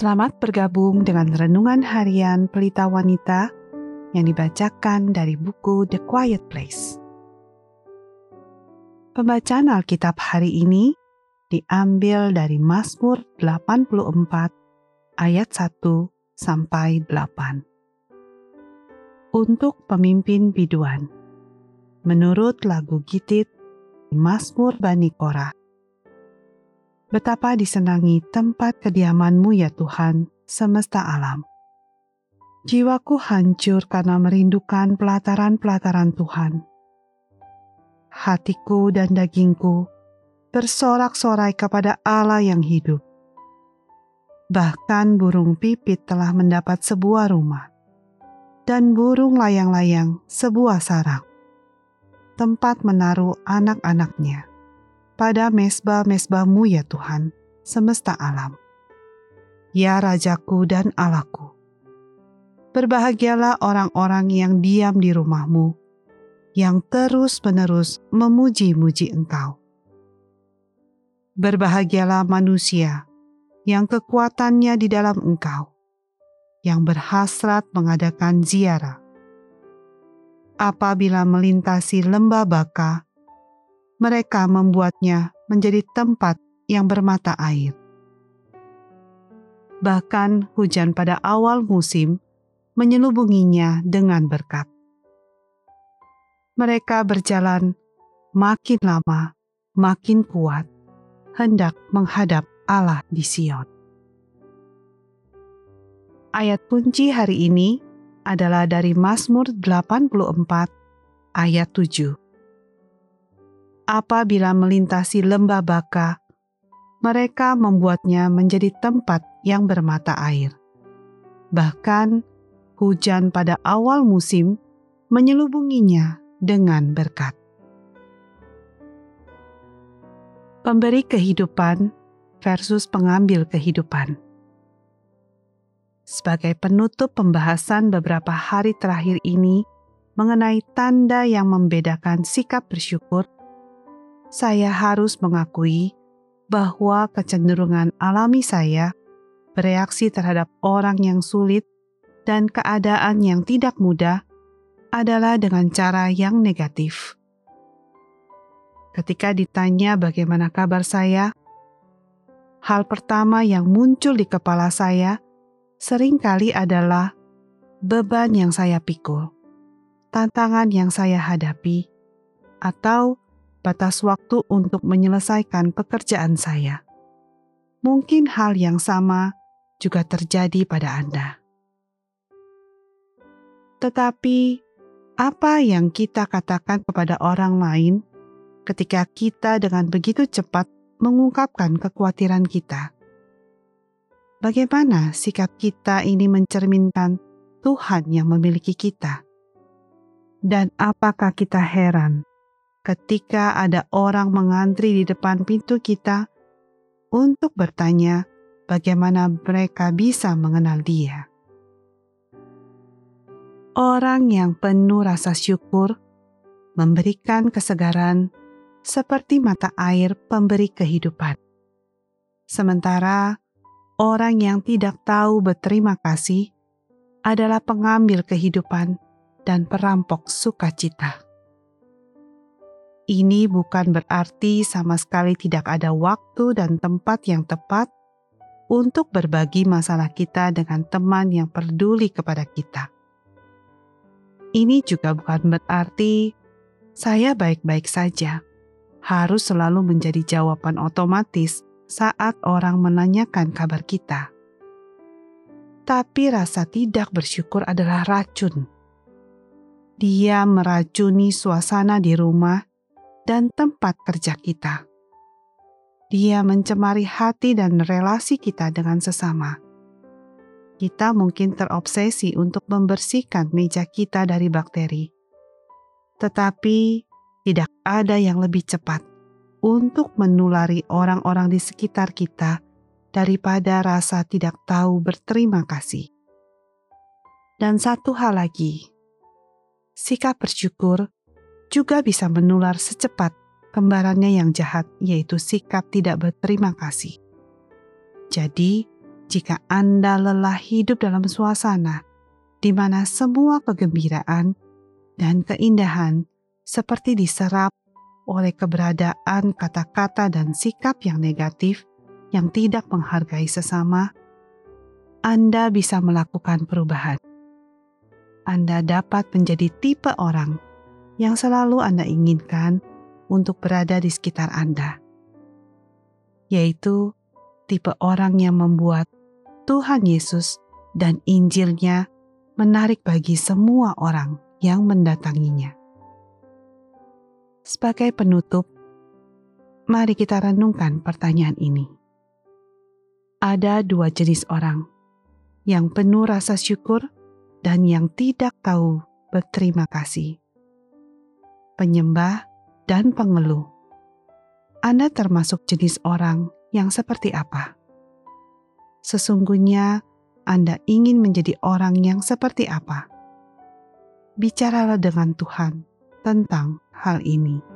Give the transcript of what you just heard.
Selamat bergabung dengan renungan harian Pelita Wanita yang dibacakan dari buku The Quiet Place. Pembacaan Alkitab hari ini diambil dari Mazmur 84 ayat 1 sampai 8. Untuk pemimpin biduan. Menurut lagu Gitit Mazmur Bani Korah Betapa disenangi tempat kediamanmu ya Tuhan, semesta alam. Jiwaku hancur karena merindukan pelataran-pelataran Tuhan. Hatiku dan dagingku bersorak-sorai kepada Allah yang hidup. Bahkan burung pipit telah mendapat sebuah rumah, dan burung layang-layang sebuah sarang, tempat menaruh anak-anaknya pada mesbah-mesbahmu ya Tuhan, semesta alam. Ya Rajaku dan Allahku, berbahagialah orang-orang yang diam di rumahmu, yang terus-menerus memuji-muji engkau. Berbahagialah manusia yang kekuatannya di dalam engkau, yang berhasrat mengadakan ziarah. Apabila melintasi lembah baka, mereka membuatnya menjadi tempat yang bermata air. Bahkan hujan pada awal musim menyelubunginya dengan berkat. Mereka berjalan makin lama, makin kuat, hendak menghadap Allah di Sion. Ayat kunci hari ini adalah dari Mazmur 84 ayat 7 apabila melintasi lembah baka, mereka membuatnya menjadi tempat yang bermata air. Bahkan hujan pada awal musim menyelubunginya dengan berkat. Pemberi kehidupan versus pengambil kehidupan. Sebagai penutup pembahasan beberapa hari terakhir ini mengenai tanda yang membedakan sikap bersyukur saya harus mengakui bahwa kecenderungan alami saya bereaksi terhadap orang yang sulit dan keadaan yang tidak mudah adalah dengan cara yang negatif. Ketika ditanya bagaimana kabar saya, hal pertama yang muncul di kepala saya sering kali adalah beban yang saya pikul, tantangan yang saya hadapi, atau batas waktu untuk menyelesaikan pekerjaan saya. Mungkin hal yang sama juga terjadi pada Anda. Tetapi, apa yang kita katakan kepada orang lain ketika kita dengan begitu cepat mengungkapkan kekhawatiran kita? Bagaimana sikap kita ini mencerminkan Tuhan yang memiliki kita? Dan apakah kita heran ketika ada orang mengantri di depan pintu kita untuk bertanya bagaimana mereka bisa mengenal Dia. Orang yang penuh rasa syukur memberikan kesegaran seperti mata air pemberi kehidupan. Sementara orang yang tidak tahu berterima kasih adalah pengambil kehidupan dan perampok sukacita. Ini bukan berarti sama sekali tidak ada waktu dan tempat yang tepat untuk berbagi masalah kita dengan teman yang peduli kepada kita. Ini juga bukan berarti saya baik-baik saja, harus selalu menjadi jawaban otomatis saat orang menanyakan kabar kita. Tapi rasa tidak bersyukur adalah racun. Dia meracuni suasana di rumah dan tempat kerja kita. Dia mencemari hati dan relasi kita dengan sesama. Kita mungkin terobsesi untuk membersihkan meja kita dari bakteri, tetapi tidak ada yang lebih cepat untuk menulari orang-orang di sekitar kita daripada rasa tidak tahu berterima kasih. Dan satu hal lagi, sikap bersyukur juga bisa menular secepat kembarannya yang jahat, yaitu sikap tidak berterima kasih. Jadi, jika Anda lelah hidup dalam suasana di mana semua kegembiraan dan keindahan seperti diserap oleh keberadaan kata-kata dan sikap yang negatif yang tidak menghargai sesama, Anda bisa melakukan perubahan. Anda dapat menjadi tipe orang yang selalu Anda inginkan untuk berada di sekitar Anda, yaitu tipe orang yang membuat Tuhan Yesus dan Injilnya menarik bagi semua orang yang mendatanginya. Sebagai penutup, mari kita renungkan pertanyaan ini. Ada dua jenis orang yang penuh rasa syukur dan yang tidak tahu berterima kasih. Penyembah dan pengeluh. Anda termasuk jenis orang yang seperti apa? Sesungguhnya Anda ingin menjadi orang yang seperti apa? Bicaralah dengan Tuhan tentang hal ini.